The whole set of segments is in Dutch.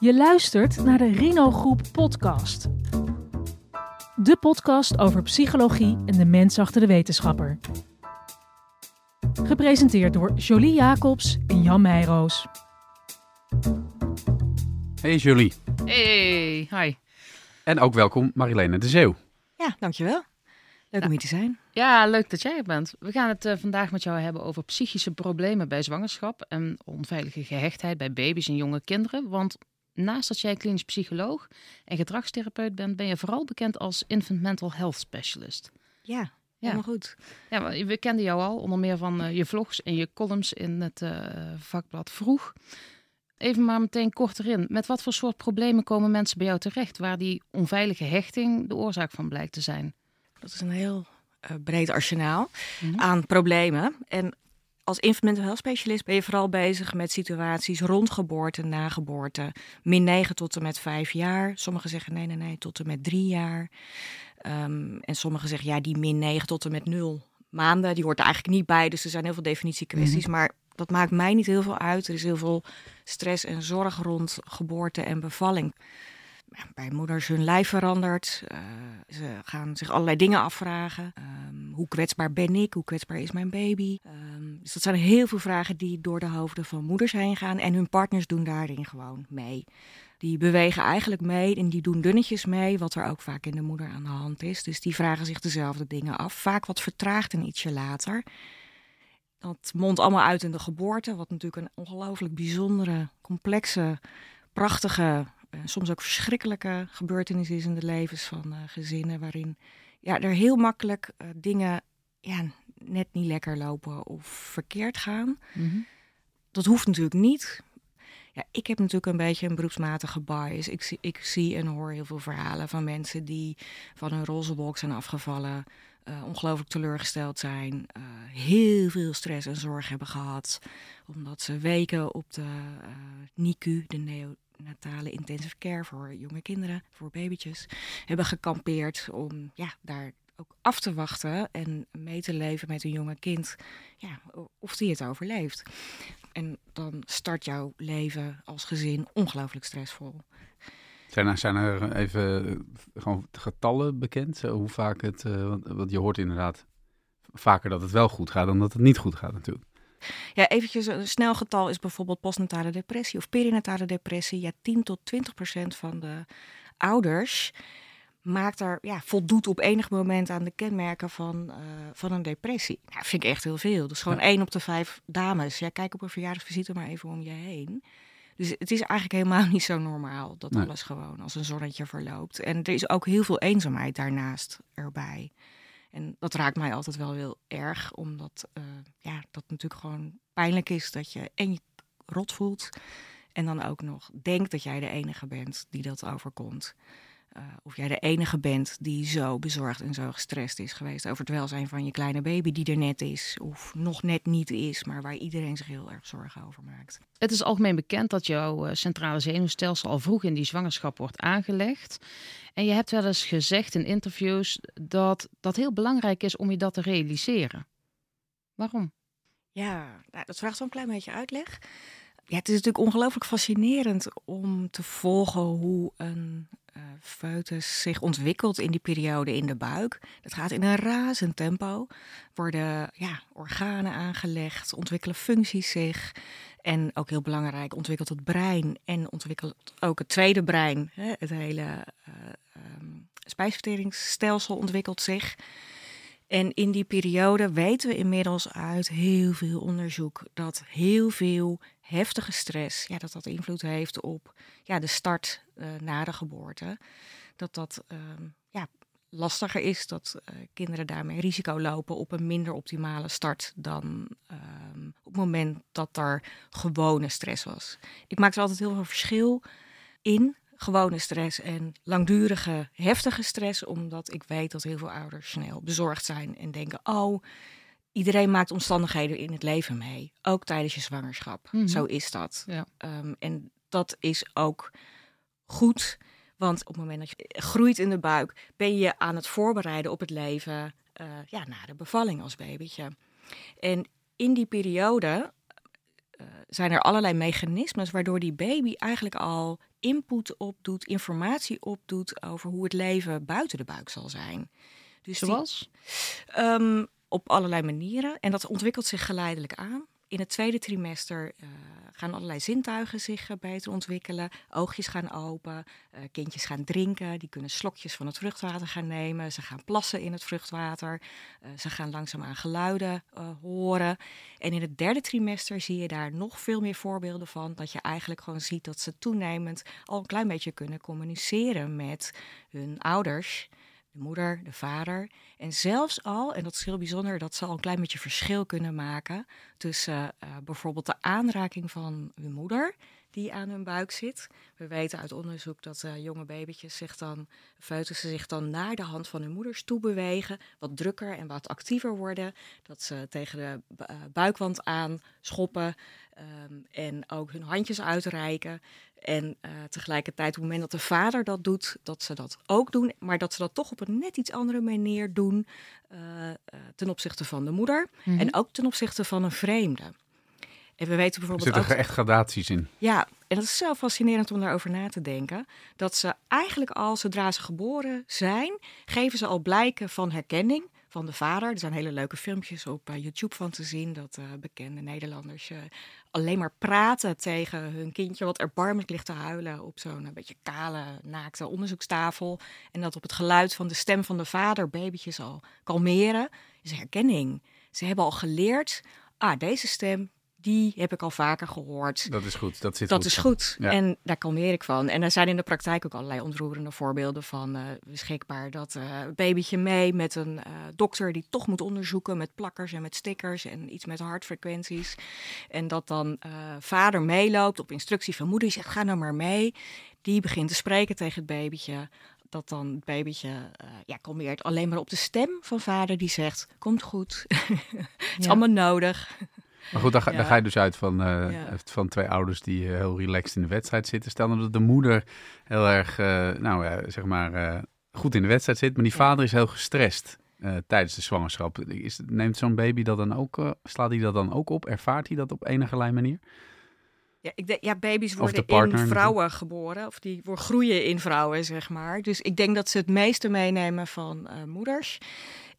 Je luistert naar de Rino Groep podcast. De podcast over psychologie en de mens achter de wetenschapper. Gepresenteerd door Jolie Jacobs en Jan Meijroos. Hey Jolie. Hey, hi. En ook welkom Marilene de Zeeuw. Ja, dankjewel. Leuk om hier te zijn. Ja, leuk dat jij er bent. We gaan het uh, vandaag met jou hebben over psychische problemen bij zwangerschap en onveilige gehechtheid bij baby's en jonge kinderen. Want naast dat jij klinisch psycholoog en gedragstherapeut bent, ben je vooral bekend als infant mental health specialist. Ja, helemaal goed. Ja, we kenden jou al onder meer van uh, je vlogs en je columns in het uh, vakblad Vroeg. Even maar meteen kort erin. Met wat voor soort problemen komen mensen bij jou terecht waar die onveilige hechting de oorzaak van blijkt te zijn? Dat is een heel uh, breed arsenaal mm -hmm. aan problemen. En als infant health specialist ben je vooral bezig met situaties rond geboorte, na geboorte. Min 9 tot en met 5 jaar. Sommigen zeggen nee, nee, nee, tot en met 3 jaar. Um, en sommigen zeggen ja, die min 9 tot en met 0 maanden, die hoort er eigenlijk niet bij. Dus er zijn heel veel definitiekwesties. Mm -hmm. Maar dat maakt mij niet heel veel uit. Er is heel veel stress en zorg rond geboorte en bevalling. Bij moeders hun lijf verandert. Uh, ze gaan zich allerlei dingen afvragen. Um, hoe kwetsbaar ben ik? Hoe kwetsbaar is mijn baby? Um, dus dat zijn heel veel vragen die door de hoofden van moeders heen gaan. En hun partners doen daarin gewoon mee. Die bewegen eigenlijk mee en die doen dunnetjes mee, wat er ook vaak in de moeder aan de hand is. Dus die vragen zich dezelfde dingen af. Vaak wat vertraagd en ietsje later. Dat mondt allemaal uit in de geboorte, wat natuurlijk een ongelooflijk bijzondere, complexe, prachtige, uh, soms ook verschrikkelijke gebeurtenis is in de levens van uh, gezinnen, waarin ja, er heel makkelijk uh, dingen ja, net niet lekker lopen of verkeerd gaan. Mm -hmm. Dat hoeft natuurlijk niet. Ja, ik heb natuurlijk een beetje een beroepsmatige bias. Ik zie, ik zie en hoor heel veel verhalen van mensen die van hun roze wolk zijn afgevallen. Ongelooflijk teleurgesteld zijn, heel veel stress en zorg hebben gehad, omdat ze weken op de NICU, de neonatale intensive care voor jonge kinderen, voor babytjes, hebben gekampeerd om ja, daar ook af te wachten en mee te leven met een jonge kind, ja, of die het overleeft. En dan start jouw leven als gezin ongelooflijk stressvol. Zijn er, zijn er even gewoon getallen bekend? Hoe vaak het, want, want je hoort inderdaad vaker dat het wel goed gaat dan dat het niet goed gaat natuurlijk. Ja, eventjes een snel getal is bijvoorbeeld postnatale depressie of perinatale depressie. Ja, 10 tot 20 procent van de ouders maakt er, ja, voldoet op enig moment aan de kenmerken van, uh, van een depressie. Nou, vind ik echt heel veel. Dus gewoon ja. 1 op de 5 dames. Ja, kijk op een verjaardagsvisite maar even om je heen. Dus het is eigenlijk helemaal niet zo normaal dat nee. alles gewoon als een zonnetje verloopt. En er is ook heel veel eenzaamheid daarnaast erbij. En dat raakt mij altijd wel heel erg, omdat uh, ja, dat natuurlijk gewoon pijnlijk is dat je en je rot voelt en dan ook nog denkt dat jij de enige bent die dat overkomt. Uh, of jij de enige bent die zo bezorgd en zo gestrest is geweest over het welzijn van je kleine baby die er net is of nog net niet is, maar waar iedereen zich heel erg zorgen over maakt. Het is algemeen bekend dat jouw uh, centrale zenuwstelsel al vroeg in die zwangerschap wordt aangelegd. En je hebt wel eens gezegd in interviews dat dat heel belangrijk is om je dat te realiseren. Waarom? Ja, nou, dat vraagt zo'n klein beetje uitleg. Ja, het is natuurlijk ongelooflijk fascinerend om te volgen hoe een foetus zich ontwikkelt in die periode in de buik. Dat gaat in een razend tempo. Worden ja, organen aangelegd, ontwikkelen functies zich. En ook heel belangrijk, ontwikkelt het brein en ontwikkelt ook het tweede brein. Hè, het hele uh, um, spijsverteringsstelsel ontwikkelt zich. En in die periode weten we inmiddels uit heel veel onderzoek dat heel veel heftige stress, ja, dat dat invloed heeft op ja, de start uh, na de geboorte. Dat dat uh, ja, lastiger is, dat uh, kinderen daarmee risico lopen op een minder optimale start dan uh, op het moment dat er gewone stress was. Ik maak er altijd heel veel verschil in gewone stress en langdurige, heftige stress, omdat ik weet dat heel veel ouders snel bezorgd zijn en denken: oh, iedereen maakt omstandigheden in het leven mee, ook tijdens je zwangerschap. Mm -hmm. Zo is dat. Ja. Um, en dat is ook goed, want op het moment dat je groeit in de buik, ben je aan het voorbereiden op het leven uh, ja, na de bevalling als babytje. En in die periode uh, zijn er allerlei mechanismes waardoor die baby eigenlijk al input opdoet, informatie opdoet over hoe het leven buiten de buik zal zijn. Dus Zoals? um, op allerlei manieren. En dat ontwikkelt zich geleidelijk aan. In het tweede trimester uh, gaan allerlei zintuigen zich uh, beter ontwikkelen. Oogjes gaan open, uh, kindjes gaan drinken, die kunnen slokjes van het vruchtwater gaan nemen. Ze gaan plassen in het vruchtwater. ze gaan langzaamaan geluiden horen. En in het derde trimester zie je daar nog veel meer voorbeelden van. Dat je eigenlijk gewoon ziet dat ze toenemend al een klein beetje kunnen communiceren met hun ouders de moeder, de vader. En zelfs al, en dat is heel bijzonder, dat ze al een klein beetje verschil kunnen maken tussen uh, bijvoorbeeld de aanraking van hun moeder die aan hun buik zit. We weten uit onderzoek dat uh, jonge babytjes zich dan, foetussen zich dan naar de hand van hun moeders toe bewegen, wat drukker en wat actiever worden. Dat ze tegen de uh, buikwand aan schoppen um, en ook hun handjes uitreiken. En uh, tegelijkertijd, op het moment dat de vader dat doet, dat ze dat ook doen, maar dat ze dat toch op een net iets andere manier doen ten opzichte van de moeder mm -hmm. en ook ten opzichte van een vreemde. En we weten bijvoorbeeld. Er zitten ook, echt gradaties in. Ja, en dat is zo fascinerend om daarover na te denken. Dat ze eigenlijk al, zodra ze geboren zijn, geven ze al blijken van herkenning van de vader. Er zijn hele leuke filmpjes op uh, YouTube van te zien dat uh, bekende Nederlanders uh, alleen maar praten tegen hun kindje wat erbarmelijk ligt te huilen op zo'n beetje kale, naakte onderzoekstafel. En dat op het geluid van de stem van de vader babytjes al kalmeren. Is herkenning. Ze hebben al geleerd, ah, deze stem, die heb ik al vaker gehoord. Dat is goed. Dat, zit dat goed is goed. Ja. En daar kalmeer ik van. En er zijn in de praktijk ook allerlei ontroerende voorbeelden van uh, beschikbaar. Dat uh, babytje mee met een uh, dokter die toch moet onderzoeken met plakkers en met stickers en iets met hartfrequenties. En dat dan vader meeloopt op instructie van moeder. Die zegt: ga nou maar mee. Die begint te spreken tegen het babytje dat dan het babytje uh, ja, kalmeert alleen maar op de stem van vader die zegt: Komt goed, het is ja. allemaal nodig. Maar goed, dan ga, ja. dan ga, je dus uit van, uh, ja. van twee ouders die uh, heel relaxed in de wedstrijd zitten. Stel nou dat de moeder heel erg, uh, nou zeg maar, goed in de wedstrijd zit, maar die vader is heel gestrest tijdens de zwangerschap. Is, neemt zo'n baby dat dan ook, slaat hij dat dan ook op? Ervaart hij dat op enige manier? Ja, ik denk, ja, baby's worden in vrouwen geboren. Of die groeien in vrouwen, zeg maar. Dus ik denk dat ze het meeste meenemen van uh, moeders.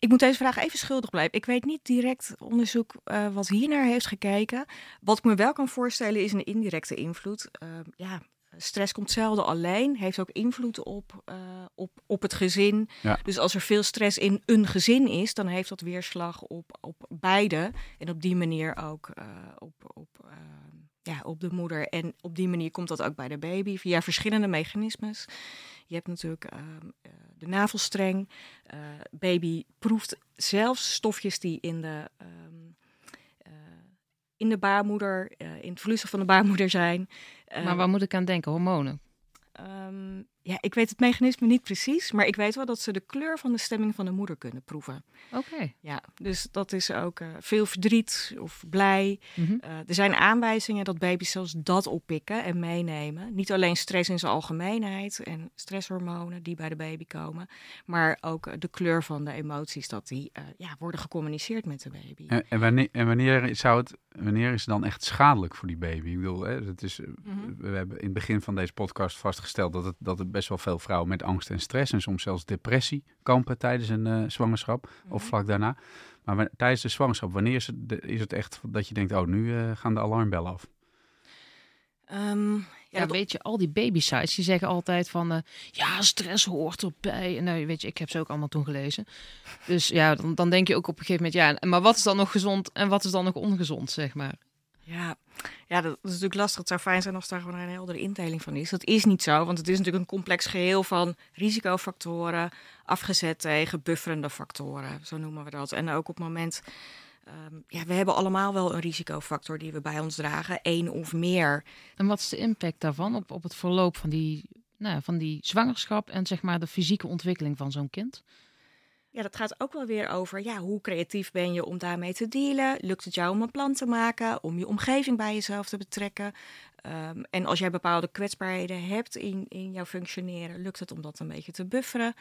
Ik moet deze vraag even schuldig blijven. Ik weet niet direct onderzoek uh, wat hiernaar heeft gekeken. Wat ik me wel kan voorstellen is een indirecte invloed. Uh, ja, stress komt zelden alleen, heeft ook invloed op, uh, op, op het gezin. Ja. Dus als er veel stress in een gezin is, dan heeft dat weerslag op, op beide. En op die manier ook uh, op, op, uh, ja, op de moeder. En op die manier komt dat ook bij de baby via verschillende mechanismes. Je hebt natuurlijk de navelstreng. baby proeft zelfs stofjes die in de in de baarmoeder, uh, in het vloeisel van de baarmoeder zijn. Maar waar moet ik aan denken? Hormonen? Um, ja, ik weet het mechanisme niet precies, maar ik weet wel dat ze de kleur van de stemming van de moeder kunnen proeven. Oké. Okay. Ja, dus dat is ook uh, veel verdriet of blij. Mm -hmm. uh, er zijn aanwijzingen dat baby's zelfs dat oppikken en meenemen. Niet alleen stress in zijn algemeenheid en stresshormonen die bij de baby komen, maar ook uh, de kleur van de emoties, dat die ja, worden gecommuniceerd met de baby. En, en, wanneer, en wanneer, zou het, wanneer is het dan echt schadelijk voor die baby? Ik bedoel, hè, het is, mm -hmm. we hebben in het begin van deze podcast vastgesteld dat het, dat het best wel veel vrouwen met angst en stress en soms zelfs depressie kampen tijdens een uh, zwangerschap mm-hmm. of vlak daarna. Maar tijdens de zwangerschap, wanneer is het, de, is het echt dat je denkt, oh, nu uh, gaan de alarmbellen af? Um, ja, ja dat... weet je, al die baby sites die zeggen altijd van, uh, ja, stress hoort erbij. En nou, weet je, ik heb ze ook allemaal toen gelezen. Dus ja, dan, dan denk je ook op een gegeven moment, ja, maar wat is dan nog gezond en wat is dan nog ongezond, zeg maar. Ja, ja, dat is natuurlijk lastig. Het zou fijn zijn als daar gewoon een heldere indeling van is. Dat is niet zo, want het is natuurlijk een complex geheel van risicofactoren, afgezet tegen bufferende factoren, zo noemen we dat. En ook op het moment, um, ja, we hebben allemaal wel een risicofactor die we bij ons dragen, één of meer. En wat is de impact daarvan op, op het verloop van die, nou, van die zwangerschap en zeg maar de fysieke ontwikkeling van zo'n kind? Ja, dat gaat ook wel weer over ja, hoe creatief ben je om daarmee te dealen. Lukt het jou om een plan te maken, om je omgeving bij jezelf te betrekken? Ehm, en als jij bepaalde kwetsbaarheden hebt in, in jouw functioneren, lukt het om dat een beetje te bufferen.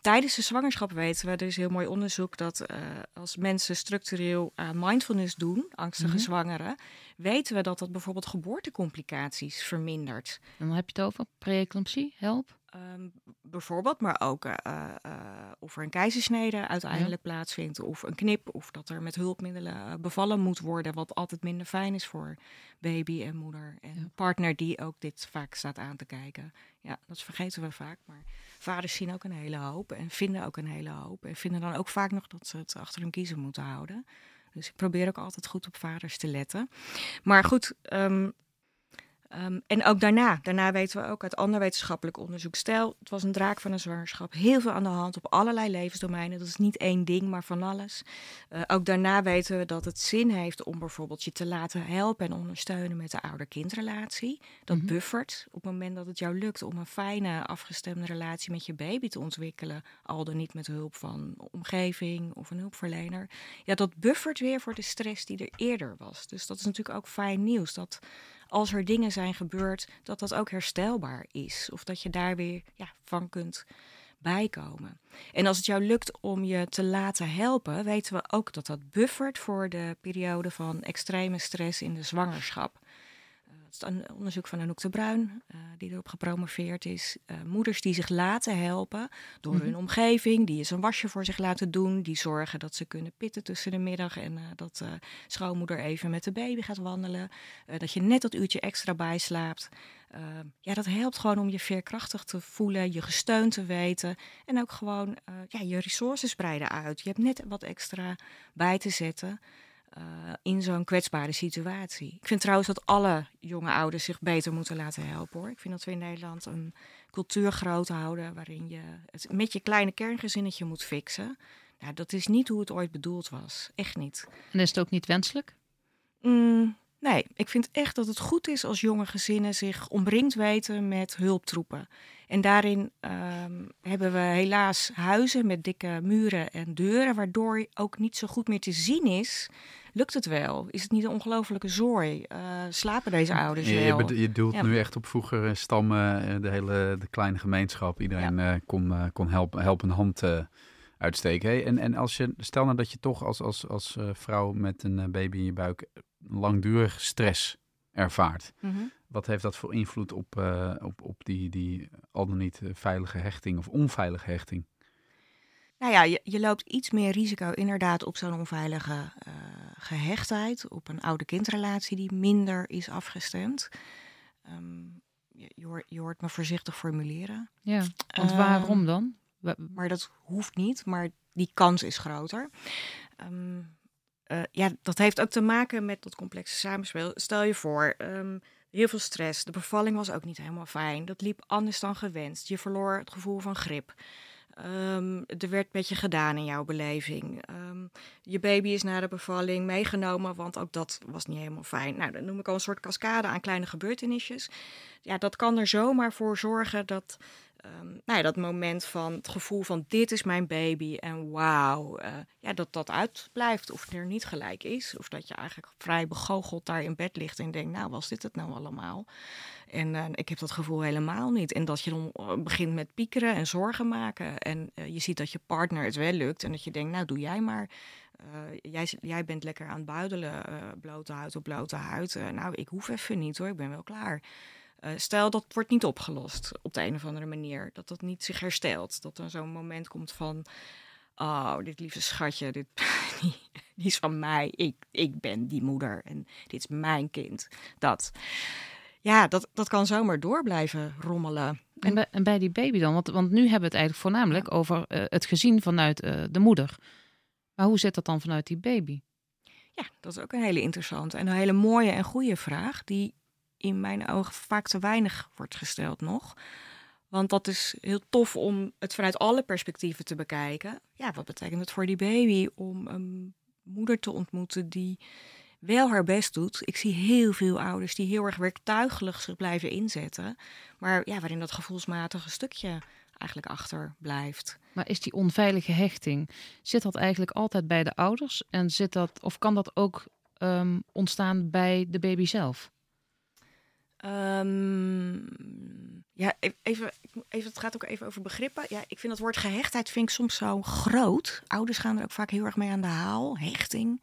Tijdens de zwangerschap weten we, er is heel mooi onderzoek, dat uh, als mensen structureel aan mindfulness doen, angstige mm zwangeren, weten we dat dat bijvoorbeeld geboortecomplicaties vermindert. En dan heb je het over preeclampsie, help? Um, bijvoorbeeld, maar ook uh, uh, of er een keizersnede uiteindelijk plaatsvindt, of een knip, of dat er met hulpmiddelen bevallen moet worden, wat altijd minder fijn is voor baby en moeder en partner die ook dit vaak staat aan te kijken. Ja, dat vergeten we vaak, maar vaders zien ook een hele hoop en vinden ook een hele hoop en vinden dan ook vaak nog dat ze het achter hun kiezen moeten houden. Dus ik probeer ook altijd goed op vaders te letten. Maar goed, um, Um, en ook daarna, daarna weten we ook uit ander wetenschappelijk onderzoek. Stel, het was een draak van een zwangerschap. Heel veel aan de hand op allerlei levensdomeinen. Dat is niet één ding, maar van alles. Uh, ook daarna weten we dat het zin heeft om bijvoorbeeld je te laten helpen en ondersteunen met de ouder-kindrelatie. Dat mm -hmm. buffert op het moment dat het jou lukt om een fijne, afgestemde relatie met je baby te ontwikkelen. Al dan niet met hulp van omgeving of een hulpverlener. Ja, dat buffert weer voor de stress die er eerder was. Dus dat is natuurlijk ook fijn nieuws. Dat als er dingen zijn gebeurd, dat dat ook herstelbaar is. Of dat je daar weer ja, van kunt bijkomen. En als het jou lukt om je te laten helpen, weten we ook dat dat buffert voor de periode van extreme stress in de zwangerschap is een onderzoek van Anouk de Bruin, uh, die erop gepromoveerd is. Uh, moeders die zich laten helpen door mm -hmm. hun omgeving, die eens een wasje voor zich laten doen, die zorgen dat ze kunnen pitten tussen de middag en uh, dat schoonmoeder even met de baby gaat wandelen, dat je net dat uurtje extra bijslaapt. ja, dat helpt gewoon om je veerkrachtig te voelen, je gesteund te weten en ook gewoon ja, je resources breiden uit. Je hebt net wat extra bij te zetten. Uh, in zo'n kwetsbare situatie. Ik vind trouwens dat alle jonge ouders zich beter moeten laten helpen hoor. Ik vind dat we in Nederland een cultuur groot houden waarin je het met je kleine kerngezinnetje moet fixen. Nou, dat is niet hoe het ooit bedoeld was. Echt niet. En is het ook niet wenselijk? Mm, nee, ik vind echt dat het goed is als jonge gezinnen zich omringd weten met hulptroepen. En daarin um, hebben we helaas huizen met dikke muren en deuren, waardoor ook niet zo goed meer te zien is Lukt het wel? Is het niet een ongelofelijke zooi? Uh, slapen deze ouders ja, wel? Je, je doelt ja. nu echt op vroeger stammen, eh, de hele de kleine gemeenschap. Iedereen ja. kon, kon help, helpende hand uitsteken. Hey, en, en als je, stel nou dat je toch als, als, als vrouw met een baby in je buik langdurig stress ervaart. Mm -hmm. Wat heeft dat voor invloed op, op, op die, die al dan niet veilige hechting of onveilige hechting? Nou ja, je, je, loopt iets meer risico inderdaad op zo'n onveilige uh, gehechtheid, op een oude-kindrelatie die minder is afgestemd. Um, je, je, hoort, je, hoort, me voorzichtig formuleren. Ja, want uh, waarom dan? Maar dat hoeft niet, maar die kans is groter. Um, uh, ja, dat heeft ook te maken met dat complexe samenspel. Stel je voor, um, heel veel stress. De bevalling was ook niet helemaal fijn. Dat liep anders dan gewenst. Je verloor het gevoel van grip. Um, er werd met je gedaan in jouw beleving. Um, je baby is na de bevalling meegenomen, want ook dat was niet helemaal fijn. Nou, dat noem ik al een soort cascade aan kleine gebeurtenisjes. Ja, dat kan er zomaar voor zorgen dat um, nou ja, dat moment van het gevoel van dit is mijn baby en wauw, uh, ja, dat dat uitblijft of er niet gelijk is. Of dat je eigenlijk vrij begoocheld daar in bed ligt en denkt, nou was dit het nou allemaal? En uh, ik heb dat gevoel helemaal niet. En dat je dan eh, begint met piekeren en zorgen maken. En je ziet dat je partner het wel lukt en dat je denkt, nou doe jij maar. jij, jij bent lekker aan het buidelen, blote huid op blote huid. nou, ik hoef even niet hoor, ik ben wel klaar. Uh, stel dat wordt niet opgelost op de een of andere manier. Dat dat niet zich herstelt. Dat er zo'n moment komt van. Oh, dit lieve schatje, dit, die, die, is van mij. Ik, ik ben die moeder en dit is mijn kind. Dat. Ja, dat, dat kan zomaar door blijven rommelen. En bij, en bij die baby dan? Want, want nu hebben we het eigenlijk voornamelijk ja. over uh, het gezien vanuit uh, de moeder. Maar hoe zit dat dan vanuit die baby? Ja, dat is ook een hele interessante en een hele mooie en goede vraag. Die in mijn ogen vaak te weinig wordt gesteld nog. Want dat is heel tof om het vanuit alle perspectieven te bekijken. Ja, wat betekent het voor die baby om een moeder te ontmoeten die wel haar best doet. Ik zie heel veel ouders die heel erg werktuigelijk zich blijven inzetten. Maar ja, waarin dat gevoelsmatige stukje eigenlijk achterblijft. Maar is die onveilige hechting, zit dat eigenlijk altijd bij de ouders? En zit dat, of kan dat ook um, ontstaan bij de baby zelf? Ehm, ja, e-, even, even, het gaat ook even over begrippen. Ja, ik vind het woord gehechtheid vind ik soms zo groot. Ouders gaan er ook vaak heel erg mee aan de haal. Hechting.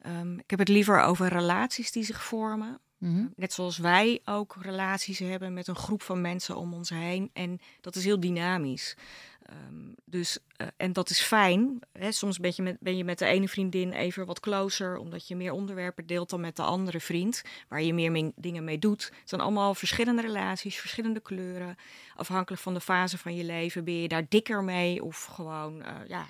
Ehm, ik heb het liever over relaties die zich vormen. Mhm. Net zoals wij ook relaties hebben met een groep van mensen om ons heen. En dat is heel dynamisch. Um, dus, uh, en dat is fijn. Hè? Soms ben je, met, ben je met de ene vriendin even wat closer, omdat je meer onderwerpen deelt dan met de andere vriend, waar je meer mee, dingen mee doet. Het zijn allemaal verschillende relaties, verschillende kleuren. Afhankelijk van de fase van je leven ben je daar dikker mee of gewoon, uh, ja,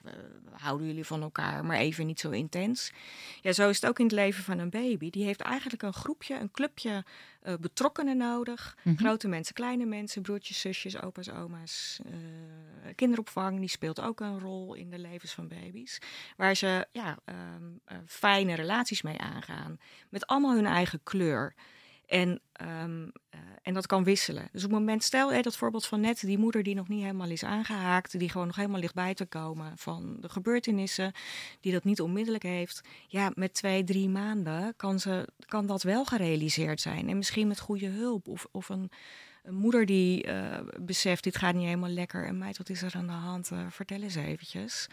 houden jullie van elkaar, maar even niet zo intens. Ja, zo is het ook in het leven van een baby. Die heeft eigenlijk een groepje, een clubje uh, betrokkenen nodig. Mhm. Grote mensen, kleine mensen, broertjes, zusjes, opa's, oma's. Uh, kinderopvang, die speelt ook een rol in de levens van baby's. Waar ze ja, um, uh, fijne relaties mee aangaan. Met allemaal hun eigen kleur. En, um, uh, en dat kan wisselen. Dus op het moment, stel hè, dat voorbeeld van net, die moeder die nog niet helemaal is aangehaakt, die gewoon nog helemaal ligt bij te komen van de gebeurtenissen, die dat niet onmiddellijk heeft. Ja, met twee, drie maanden kan, ze, kan dat wel gerealiseerd zijn. En misschien met goede hulp of, of een, een moeder die uh, beseft, dit gaat niet helemaal lekker en meid, wat is er aan de hand? Uh, vertel eens eventjes.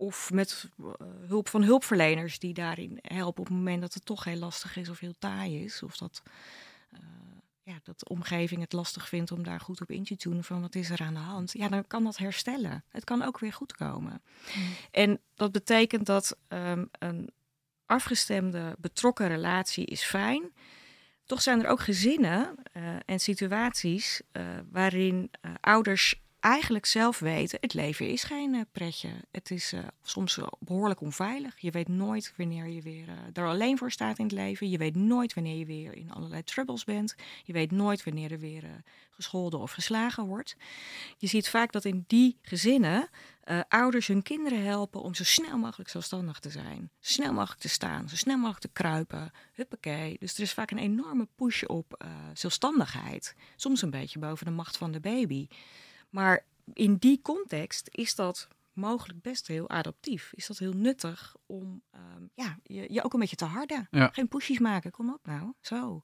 Of met uh, hulp van hulpverleners die daarin helpen op het moment dat het toch heel lastig is of heel taai is. Of dat, uh, ja, dat de omgeving het lastig vindt om daar goed op in te tunen van wat is er aan de hand. Ja, dan kan dat herstellen. Het kan ook weer goed komen. Mm. En dat betekent dat um, een afgestemde, betrokken relatie is fijn. Toch zijn er ook gezinnen uh, en situaties waarin ouders eigenlijk zelf weten, het leven is geen uh, pretje. Het is uh, soms uh, behoorlijk onveilig. Je weet nooit wanneer je weer er alleen voor staat in het leven. Je weet nooit wanneer je weer in allerlei troubles bent. Je weet nooit wanneer er weer gescholden of geslagen wordt. Je ziet vaak dat in die gezinnen ouders hun kinderen helpen om zo snel mogelijk zelfstandig te zijn. Zo snel mogelijk te staan, zo snel mogelijk te kruipen. Huppakee. Dus er is vaak een enorme push op zelfstandigheid. Soms een beetje boven de macht van de baby. Maar in die context is dat mogelijk best heel adaptief. Is dat heel nuttig om um, ja, je, je, ook een beetje te harden. Ja. Geen pushes maken, kom op nou. Zo.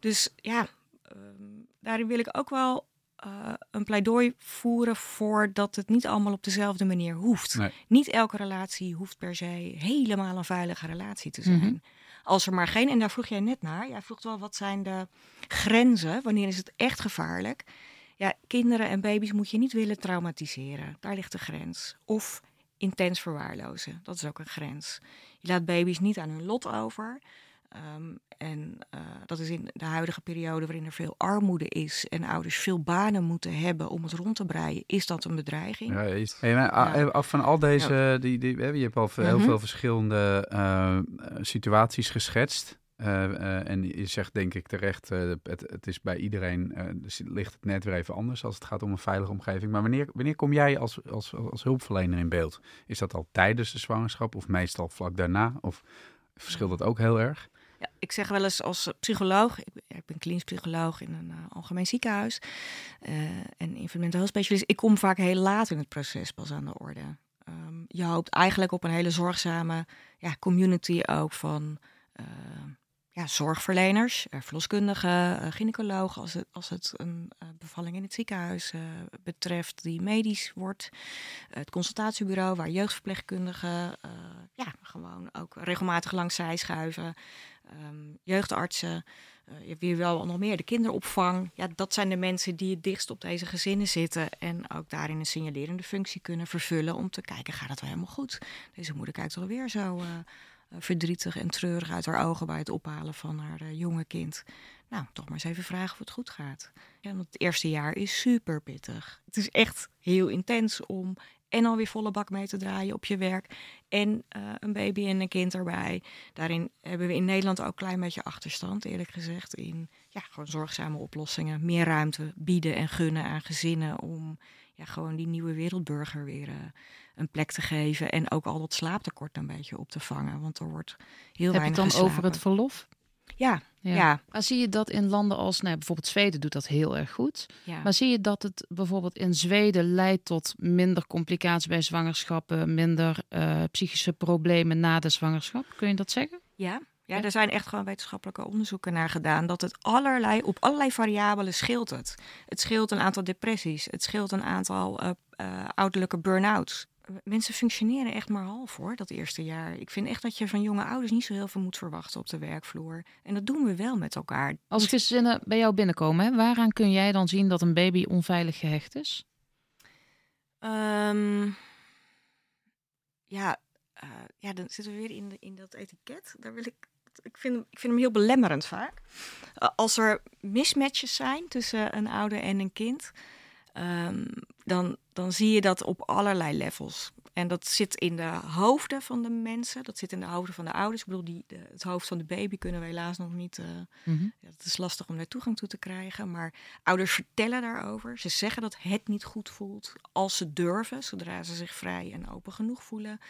Dus ja, um, daarin wil ik ook wel uh, een pleidooi voeren voor dat het niet allemaal op dezelfde manier hoeft. Nee. Niet elke relatie hoeft per se helemaal een veilige relatie te zijn. Mm -hmm. Als er maar geen, en daar vroeg jij net naar, jij vroeg wel wat zijn de grenzen, wanneer is het echt gevaarlijk? Ja, kinderen en baby's moet je niet willen traumatiseren. Daar ligt de grens. Of intens verwaarlozen. Dat is ook een grens. Je laat baby's niet aan hun lot over. Um, en uh, dat is in de huidige periode waarin er veel armoede is en ouders veel banen moeten hebben om het rond te breien, is dat een bedreiging. Ja, is. Hey, maar, ja. Af van al deze, die, die, je hebt al heel mm -hmm. veel verschillende uh, situaties geschetst. Uh, uh, en je zegt denk ik terecht, uh, het, het, is bij iedereen, dus ligt het net weer even anders als het gaat om een veilige omgeving. Maar wanneer, wanneer kom jij als, als, als hulpverlener in beeld? Is dat al tijdens de zwangerschap of meestal vlak daarna? Of verschilt dat ook heel erg? Ja, ik zeg wel eens als psycholoog, ik ben, ik ben klinisch psycholoog in een algemeen ziekenhuis en infantile specialist. Ik kom vaak heel laat in het proces pas aan de orde. Um, je hoopt eigenlijk op een hele zorgzame ja, community ook van ja, zorgverleners, uh, verloskundigen, uh, gynaecologen, als het, als het een uh, bevalling in het ziekenhuis betreft die medisch wordt. het consultatiebureau waar jeugdverpleegkundigen ja, gewoon ook regelmatig langs zij schuiven. Um, jeugdartsen, je hebt hier wel nog meer, de kinderopvang. Ja, dat zijn de mensen die het dichtst op deze gezinnen zitten en ook daarin een signalerende functie kunnen vervullen om te kijken, gaat het wel helemaal goed? Deze moeder kijkt alweer zo verdrietig en treurig uit haar ogen bij het ophalen van haar uh, jonge kind. Nou, toch maar eens even vragen of het goed gaat. Ja, want het eerste jaar is super pittig. Het is echt heel intens om en alweer volle bak mee te draaien op je werk. En uh, een baby en een kind erbij. Daarin hebben we in Nederland ook een klein beetje achterstand, eerlijk gezegd. In ja, gewoon zorgzame oplossingen. Meer ruimte bieden en gunnen aan gezinnen om ja, gewoon die nieuwe wereldburger weer een plek te geven. En ook al dat slaaptekort een beetje op te vangen. Want er wordt heel Heb weinig je het dan geslapen. over het verlof? Ja, ja. ja. Maar zie je dat in landen als nou, bijvoorbeeld Zweden doet dat heel erg goed. Ja. Maar zie je dat het bijvoorbeeld in Zweden leidt tot minder complicaties bij zwangerschappen, minder uh, psychische problemen na de zwangerschap? Kun je dat zeggen? Ja, Ja, er zijn echt gewoon wetenschappelijke onderzoeken naar gedaan. Dat het allerlei, op allerlei variabelen scheelt het. Het scheelt een aantal depressies. Het scheelt een aantal uh, uh, ouderlijke burn-outs. Mensen functioneren echt maar half hoor, dat eerste jaar. Ik vind echt dat je van jonge ouders niet zo heel veel moet verwachten op de werkvloer. En dat doen we wel met elkaar. Als gezinnen bij jou binnenkomen, hè, waaraan kun jij dan zien dat een baby onveilig gehecht is? Um, ja, uh, ja, dan zitten we weer in, de, in dat etiket. Daar wil ik, ik, vind, ik vind hem heel belemmerend vaak. Uh, als er mismatches zijn tussen een ouder en een kind, um, dan, dan zie je dat op allerlei levels. En dat zit in de hoofden van de mensen, dat zit in de hoofden van de ouders. Ik bedoel, die, de, het hoofd van de baby kunnen we helaas nog niet. Uh, mm -hmm. ja, het is lastig om daar toegang toe te krijgen. Maar ouders vertellen daarover. Ze zeggen dat het niet goed voelt als ze durven, zodra ze zich vrij en open genoeg voelen.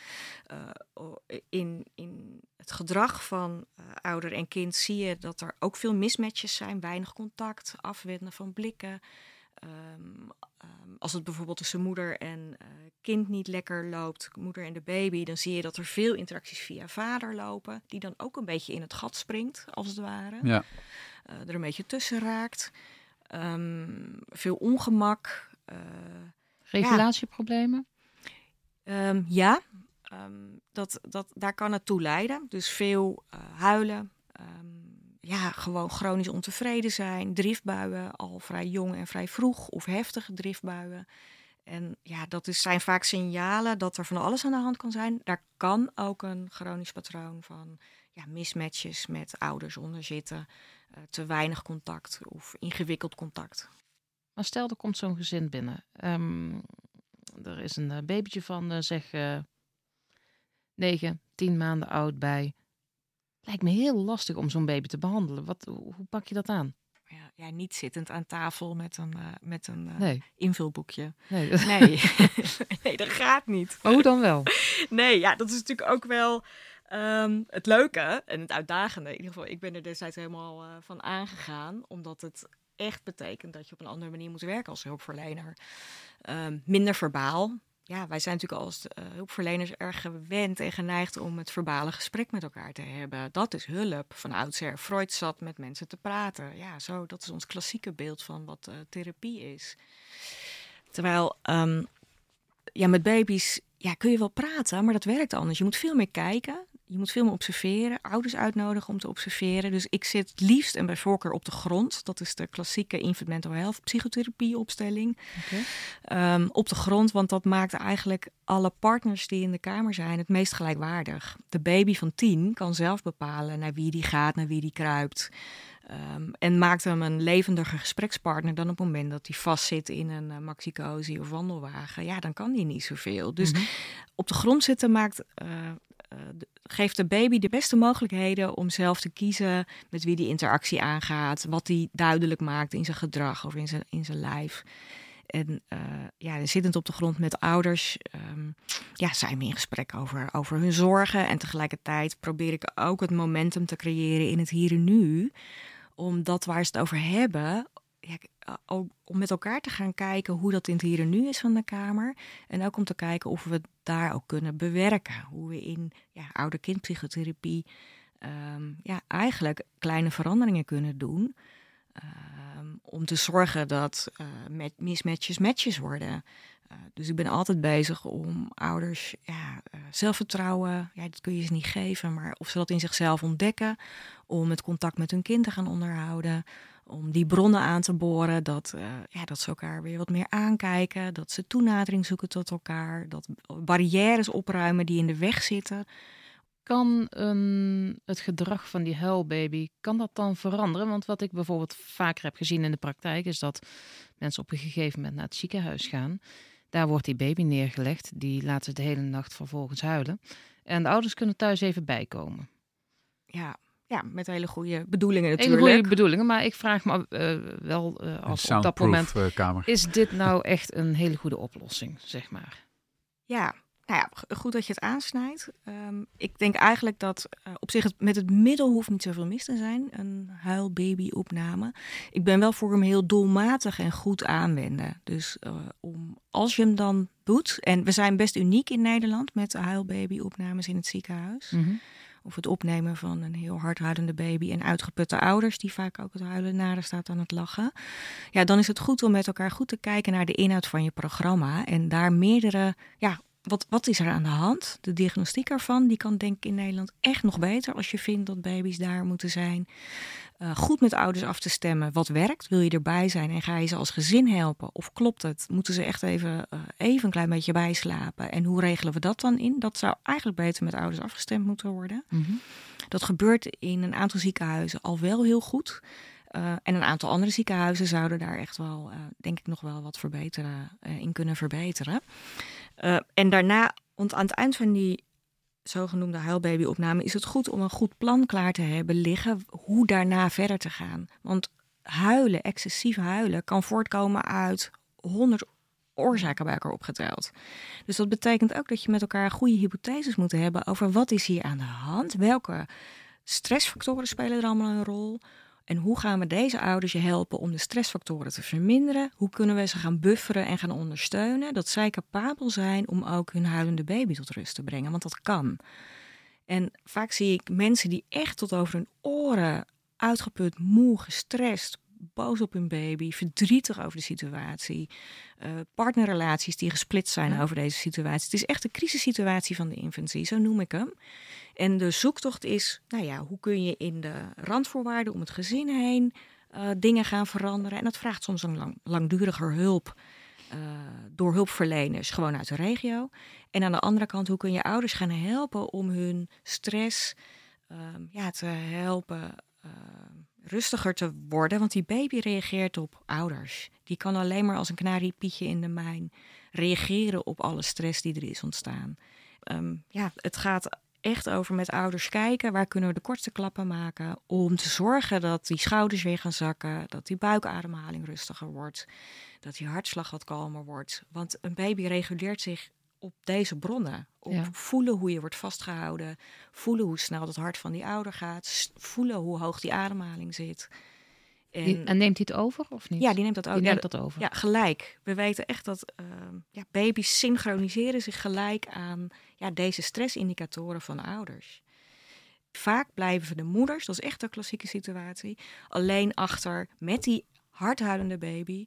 Uh, in, in het gedrag van uh, ouder en kind zie je dat er ook veel mismatches zijn, weinig contact, afwenden van blikken. Um, um, als het bijvoorbeeld tussen moeder en uh, kind niet lekker loopt, moeder en de baby, dan zie je dat er veel interacties via vader lopen, die dan ook een beetje in het gat springt, als het ware. Ja. Uh, er een beetje tussen raakt. Um, veel ongemak. Uh, Regulatieproblemen? Ja, ja dat, dat, daar kan het toe leiden. Dus veel huilen ja, gewoon chronisch ontevreden zijn, driftbuien al vrij jong en vrij vroeg of heftige driftbuien. En ja, dat is, zijn vaak signalen dat er van alles aan de hand kan zijn. Daar kan ook een chronisch patroon van ja, mismatches met ouders onder zitten, uh, te weinig contact of ingewikkeld contact. Maar stel, er komt zo'n gezin binnen. Um, er is een uh, babytje van uh, zeg uh, 9, 10 maanden oud bij. Lijkt me heel lastig om zo'n baby te behandelen. Wat, hoe pak je dat aan? Ja, ja niet zittend aan tafel met een, uh, met een uh, nee. invulboekje. Nee. Nee. nee, dat gaat niet. Maar hoe dan wel? Nee, ja, dat is natuurlijk ook wel um, het leuke en het uitdagende. In ieder geval, ik ben er destijds helemaal uh, van aangegaan. Omdat het echt betekent dat je op een andere manier moet werken als hulpverlener. Um, minder verbaal ja, wij zijn natuurlijk als uh, hulpverleners erg gewend en geneigd om het verbale gesprek met elkaar te hebben. Dat is hulp. Van oudsher Freud zat met mensen te praten. Ja, zo, dat is ons klassieke beeld van wat uh, therapie is. Terwijl, um, ja, met baby's ja, kun je wel praten, maar dat werkt anders. Je moet veel meer kijken. Je moet veel meer observeren, ouders uitnodigen om te observeren. Dus ik zit liefst en bij voorkeur op de grond. Dat is de klassieke infant mental health psychotherapie opstelling. Okay. Um, op de grond, want dat maakt eigenlijk alle partners die in de kamer zijn het meest gelijkwaardig. De baby van tien kan zelf bepalen naar wie die gaat, naar wie die kruipt. Um, en maakt hem een levendiger gesprekspartner dan op het moment dat hij vastzit in een uh, maxicosi of wandelwagen. Ja, dan kan hij niet zoveel. Dus mm-hmm. op de grond zitten maakt, uh, uh, geeft de baby de beste mogelijkheden om zelf te kiezen met wie die interactie aangaat, wat hij duidelijk maakt in zijn gedrag of in zijn, in zijn lijf. En uh, ja, zittend op de grond met ouders, um, ja, zijn we in gesprek over, over hun zorgen. En tegelijkertijd probeer ik ook het momentum te creëren in het hier en nu. Om dat waar ze het over hebben, ja, ook om met elkaar te gaan kijken hoe dat in het hier en nu is van de Kamer. En ook om te kijken of we daar ook kunnen bewerken. Hoe we in ja, ouder-kindpsychotherapie um, ja, eigenlijk kleine veranderingen kunnen doen. Um, om te zorgen dat uh, met mismatches matches worden. Uh, dus ik ben altijd bezig om ouders ja, zelfvertrouwen, ja, dat kun je ze niet geven, maar of ze dat in zichzelf ontdekken, om het contact met hun kind te gaan onderhouden, om die bronnen aan te boren, dat, uh, ja, dat ze elkaar weer wat meer aankijken, dat ze toenadering zoeken tot elkaar, dat barrières opruimen die in de weg zitten. Kan um, het gedrag van die huilbaby, kan dat dan veranderen? Want wat ik bijvoorbeeld vaker heb gezien in de praktijk, is dat mensen op een gegeven moment naar het ziekenhuis gaan. Daar wordt die baby neergelegd, die laat ze de hele nacht vervolgens huilen. En de ouders kunnen thuis even bijkomen. Ja, ja, met hele goede bedoelingen natuurlijk. Hele goede bedoelingen, maar ik vraag me uh, wel uh, af op dat moment... Kamer. Is dit nou echt een hele goede oplossing, zeg maar? Ja, nou ja, goed dat je het aansnijdt. Um, ik denk eigenlijk dat uh, op zich het, met het middel hoeft niet zoveel mis te zijn. Een huilbaby-opname. Ik ben wel voor hem heel doelmatig en goed aanwenden. Dus uh, om, als je hem dan doet... En we zijn best uniek in Nederland met huilbaby-opnames in het ziekenhuis. Mm -hmm. Of het opnemen van een heel hard huilende baby en uitgeputte ouders die vaak ook het huilen nader staat aan het lachen. Ja, dan is het goed om met elkaar goed te kijken naar de inhoud van je programma en daar meerdere ja, wat, wat is er aan de hand? De diagnostiek ervan, die kan denk ik in Nederland echt nog beter als je vindt dat baby's daar moeten zijn. Uh, goed met ouders af te stemmen. Wat werkt? Wil je erbij zijn en ga je ze als gezin helpen? Of klopt het? Moeten ze echt even, uh, even een klein beetje bijslapen? En hoe regelen we dat dan in? Dat zou eigenlijk beter met ouders afgestemd moeten worden. Mm -hmm. Dat gebeurt in een aantal ziekenhuizen al wel heel goed. Uh, en een aantal andere ziekenhuizen zouden daar echt wel, denk ik, nog wel wat verbeteren, in kunnen verbeteren. En daarna, want aan het eind van die zogenoemde huilbabyopname, is het goed om een goed plan klaar te hebben liggen hoe daarna verder te gaan. Want huilen, excessief huilen, kan voortkomen uit honderd oorzaken bij elkaar opgeteld. Dus dat betekent ook dat je met elkaar goede hypotheses moet hebben over wat is hier aan de hand, welke stressfactoren spelen er allemaal een rol, en hoe gaan we deze ouders je helpen om de stressfactoren te verminderen? Hoe kunnen we ze gaan bufferen en gaan ondersteunen? Dat zij capabel zijn om ook hun huilende baby tot rust te brengen, want dat kan. En vaak zie ik mensen die echt tot over hun oren uitgeput, moe, gestrest, boos op hun baby, verdrietig over de situatie. Uh, partnerrelaties die gesplitst zijn over deze situatie. Het is echt een crisissituatie van de infantie, zo noem ik hem. En de zoektocht is, nou ja, hoe kun je in de randvoorwaarden om het gezin heen uh, dingen gaan veranderen? En dat vraagt soms een lang, langduriger hulp uh, door hulpverleners, gewoon uit de regio. En aan de andere kant, hoe kun je ouders gaan helpen om hun stress uh, ja, te helpen rustiger te worden? Want die baby reageert op ouders. Die kan alleen maar als een kanariepietje in de mijn reageren op alle stress die er is ontstaan. Um, ja, het gaat echt over met ouders kijken waar kunnen we de kortste klappen maken om te zorgen dat die schouders weer gaan zakken, dat die buikademhaling rustiger wordt, dat die hartslag wat kalmer wordt. Want een baby reguleert zich op deze bronnen. Op ja. voelen hoe je wordt vastgehouden, voelen hoe snel het hart van die ouder gaat, voelen hoe hoog die ademhaling zit. En, die, en, neemt hij het over of niet? Ja, die neemt dat ook. Die neemt ja, dat over. Ja, gelijk. We weten echt dat uh, ja, baby's synchroniseren zich gelijk aan ja, deze stressindicatoren van ouders. Vaak blijven de moeders, dat is echt een klassieke situatie, alleen achter met die hardhuilende baby.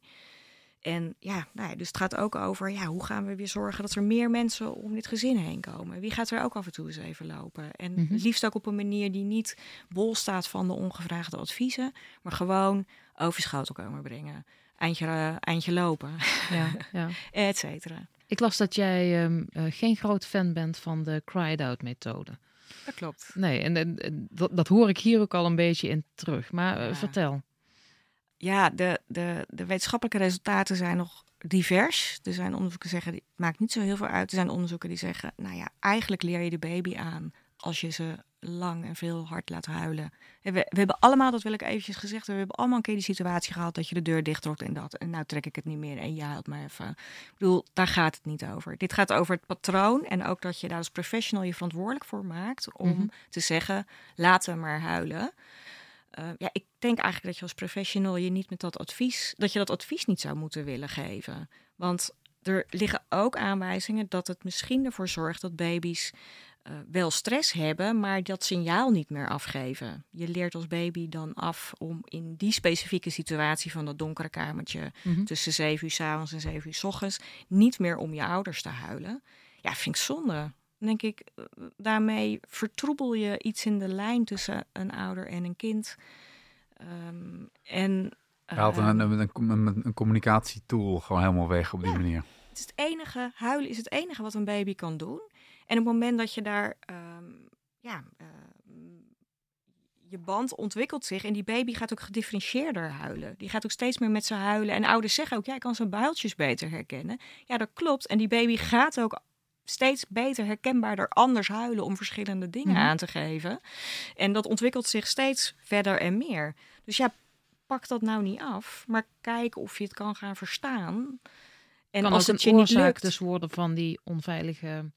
En ja, nou ja, dus het gaat ook over ja, hoe gaan we weer zorgen dat er meer mensen om dit gezin heen komen. Wie gaat er ook af en toe eens even lopen? En mm -hmm. liefst ook op een manier die niet bol staat van de ongevraagde adviezen, maar gewoon over schotel komen brengen. Eindje, uh, eindje lopen, ja, ja. et cetera. Ik las dat jij um, uh, geen groot fan bent van de cried-out methode. Dat klopt. Nee, en, en, en dat, dat, hoor ik hier ook al een beetje in terug. Maar uh, Ja. vertel. Ja, de, de, de wetenschappelijke resultaten zijn nog divers. Er zijn onderzoeken die zeggen, het maakt niet zo heel veel uit. Er zijn onderzoeken die zeggen, nou ja, eigenlijk leer je de baby aan als je ze lang en veel hard laat huilen. En We, we hebben allemaal, dat wil ik eventjes gezegd, we hebben allemaal een keer die situatie gehad dat je de deur dichttrok en dat. En nou trek ik het niet meer en je huilt maar even. Ik bedoel, daar gaat het niet over. Dit gaat over het patroon en ook dat je daar als professional je verantwoordelijk voor maakt om Mhm. te zeggen, laten we maar huilen. Uh, ja, ik denk eigenlijk dat je als professional je niet met dat advies, dat je dat advies niet zou moeten willen geven. Want er liggen ook aanwijzingen dat het misschien ervoor zorgt dat baby's uh, wel stress hebben, maar dat signaal niet meer afgeven. Je leert als baby dan af om in die specifieke situatie van dat donkere kamertje Mhm. tussen 7 uur s avonds en 7 uur s ochtends niet meer om je ouders te huilen. Ja, vind ik zonde. Denk ik, eh, daarmee vertroebel je iets in de lijn tussen een ouder en een kind. Um, en haalt een, een, een, communicatietool gewoon helemaal weg op die Ja. manier. het is het enige, huilen is het enige wat een baby kan doen. En op het moment dat je daar, ehm, ja, je band ontwikkelt zich en die baby gaat ook gedifferentieerder huilen. Die gaat ook steeds meer met ze huilen. En ouders zeggen ook, ja, ik kan zijn builtjes beter herkennen. Ja, dat klopt. En die baby gaat ook steeds beter herkenbaarder anders huilen om verschillende dingen Mhm. aan te geven. En dat ontwikkelt zich steeds verder en meer. Dus ja, pak dat nou niet af, maar kijk of je het kan gaan verstaan. En kan als ook het een je niet oorzaak lukt, dus worden van die onveilige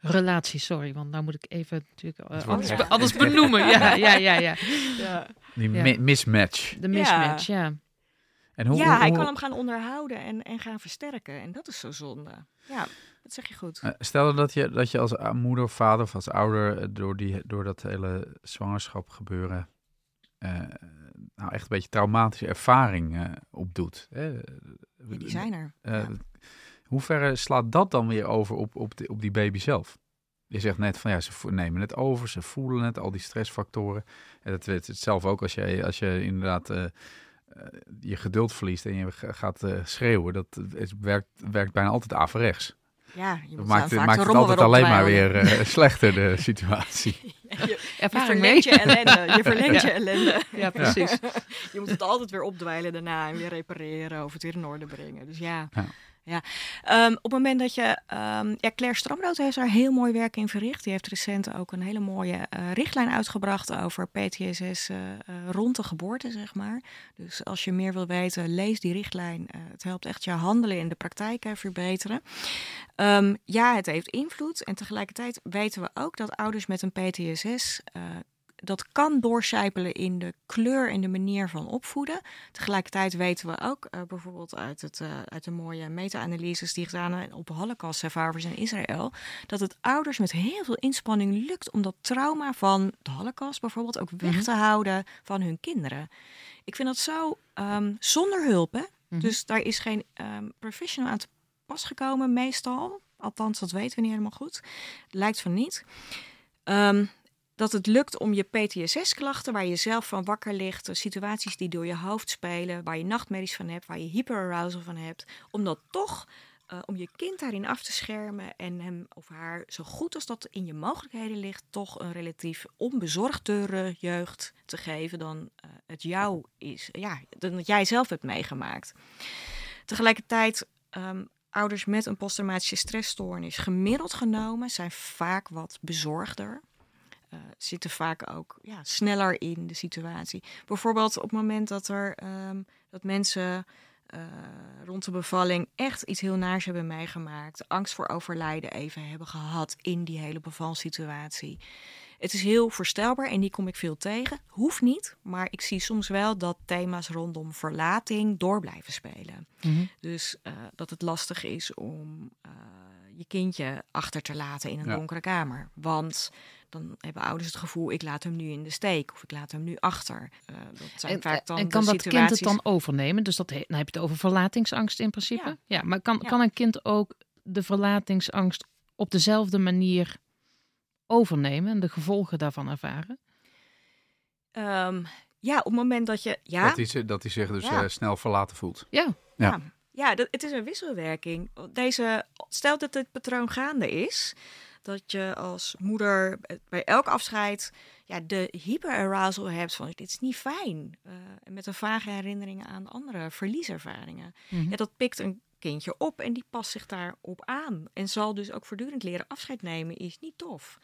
relatie. Sorry, want nou moet ik even natuurlijk echt- be- alles benoemen. Ja, ja, ja, ja. ja. Die Ja. mi- mismatch. De mismatch, ja. En hoe, ja, hoe- hij kan hem gaan onderhouden en, en gaan versterken. En dat is zo zonde. Ja, dat zeg je goed. Eh, Stel dat je, dat je als moeder of vader of als ouder eh, door, die, door dat hele zwangerschap gebeuren eh, nou echt een beetje traumatische ervaring eh, opdoet. Ja, die zijn er. Ja. Hoe ver slaat dat dan weer over op, op, de, op die baby zelf? Je zegt net van ja, ze nemen het over, ze voelen het, al die stressfactoren. En dat weet het zelf ook als je, als je inderdaad je geduld verliest en je ga- gaat schreeuwen. Dat het werkt, werkt bijna altijd averechts. Ja, je Dat maakt, maakt het altijd alleen maar weer eh, slechter, de situatie. Je, je verlengt je ellende. Je verlengt je ellende. Ja, precies. Je moet het altijd weer opdwijlen daarna en weer repareren of het weer in orde brengen. Dus ja. Ja. Ehm, op het moment dat je... ehm, ja, Claire Stramrood heeft daar heel mooi werk in verricht. Die heeft recent ook een hele mooie eh, richtlijn uitgebracht over PTSS eh, eh, rond de geboorte, zeg maar. Dus als je meer wil weten, lees die richtlijn. Het helpt echt je handelen in de praktijk verbeteren. Ehm, ja, het heeft invloed. En tegelijkertijd weten we ook dat ouders met een PTSS... dat kan doorcijpelen in de kleur en de manier van opvoeden. Tegelijkertijd weten we ook, eh, bijvoorbeeld uit, het, eh, uit de mooie meta-analyses die gedaan zijn op Holocaust-survivors in Israël, dat het ouders met heel veel inspanning lukt om dat trauma van de Holocaust bijvoorbeeld ook weg Mhm. te houden van hun kinderen. Ik vind dat zo ehm, zonder hulp, hè? Mhm. Dus daar is geen ehm, professional aan te pas gekomen, meestal. Althans, dat weten we niet helemaal goed. Lijkt van niet. Ehm, dat het lukt om je PTSS-klachten, waar je zelf van wakker ligt, situaties die door je hoofd spelen, waar je nachtmerries van hebt, waar je hyperarousal van hebt, om dat toch, eh, om je kind daarin af te schermen en hem of haar zo goed als dat in je mogelijkheden ligt, toch een relatief onbezorgdere jeugd te geven dan eh, het jou is. Ja, dan dat jij zelf hebt meegemaakt. Tegelijkertijd, ehm, ouders met een posttraumatische stressstoornis, gemiddeld genomen, zijn vaak wat bezorgder. Eh, zitten vaak ook ja, sneller in de situatie. Bijvoorbeeld op het moment dat er ehm, dat mensen eh, rond de bevalling echt iets heel naars hebben meegemaakt, angst voor overlijden even hebben gehad in die hele bevalsituatie. Het is heel voorstelbaar en die kom ik veel tegen. Hoeft niet, maar ik zie soms wel dat thema's rondom verlating door blijven spelen. Mhm. Dus eh, dat het lastig is om je kindje achter te laten in een Ja. donkere kamer. Want dan hebben ouders het gevoel, ik laat hem nu in de steek of ik laat hem nu achter. Eh, dat zijn En, vaak dan en de kan dat kind het dan overnemen? Dus dat, he- dan heb je het over verlatingsangst in principe. Ja. Ja, maar kan, Ja. kan een kind ook de verlatingsangst op dezelfde manier overnemen en de gevolgen daarvan ervaren? Ehm, ja, op het moment dat je... Ja, Dat, hij, zich- dat hij zich dus Ja. eh, snel verlaten voelt. Ja, Ja. Ja, ja dat, het is een wisselwerking. Deze, stel dat dit patroon gaande is, dat je als moeder bij elk afscheid ja, de hyperarousal hebt van dit is niet fijn. Eh, met een vage herinneringen aan andere verlieservaringen. Mhm. Ja, dat pikt een kindje op en die past zich daarop aan. En zal dus ook voortdurend leren afscheid nemen is niet tof.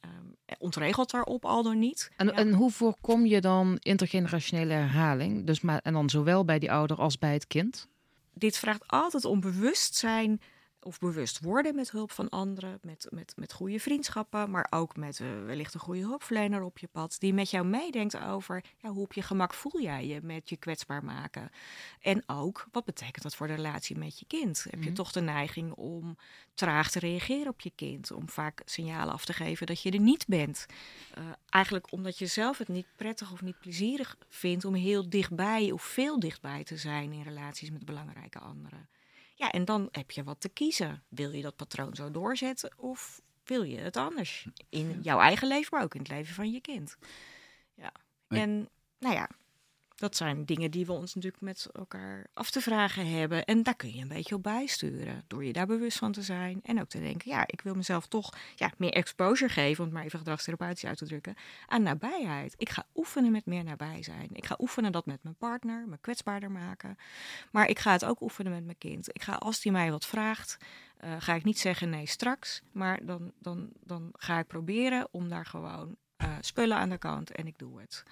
Ehm, ontregelt daarop al dan niet. En, Ja. en hoe voorkom je dan intergenerationele herhaling? Dus maar, en dan zowel bij die ouder als bij het kind? dit vraagt altijd om bewustzijn of bewust worden met hulp van anderen, met, met, met goede vriendschappen, maar ook met eh, wellicht een goede hulpverlener op je pad, die met jou meedenkt over ja, hoe op je gemak voel jij je met je kwetsbaar maken. En ook, wat betekent dat voor de relatie met je kind? Heb je Mhm. toch de neiging om traag te reageren op je kind, om vaak signalen af te geven dat je er niet bent? Eh, eigenlijk omdat je zelf het niet prettig of niet plezierig vindt om heel dichtbij of veel dichtbij te zijn in relaties met belangrijke anderen. Ja, en dan heb je wat te kiezen. Wil je dat patroon zo doorzetten of wil je het anders? In jouw eigen leven, maar ook in het leven van je kind. Ja. En nou ja, dat zijn dingen die we ons natuurlijk met elkaar af te vragen hebben. En daar kun je een beetje op bijsturen. Door je daar bewust van te zijn. En ook te denken, ja, ik wil mezelf toch ja, meer exposure geven, om het maar even gedragstherapeutisch uit te drukken, aan nabijheid. Ik ga oefenen met meer nabij zijn. Ik ga oefenen dat met mijn partner, me kwetsbaarder maken. Maar ik ga het ook oefenen met mijn kind. Ik ga, als die mij wat vraagt, eh, ga ik niet zeggen nee straks. Maar dan, dan, dan ga ik proberen om daar gewoon eh, spullen aan de kant en ik doe het.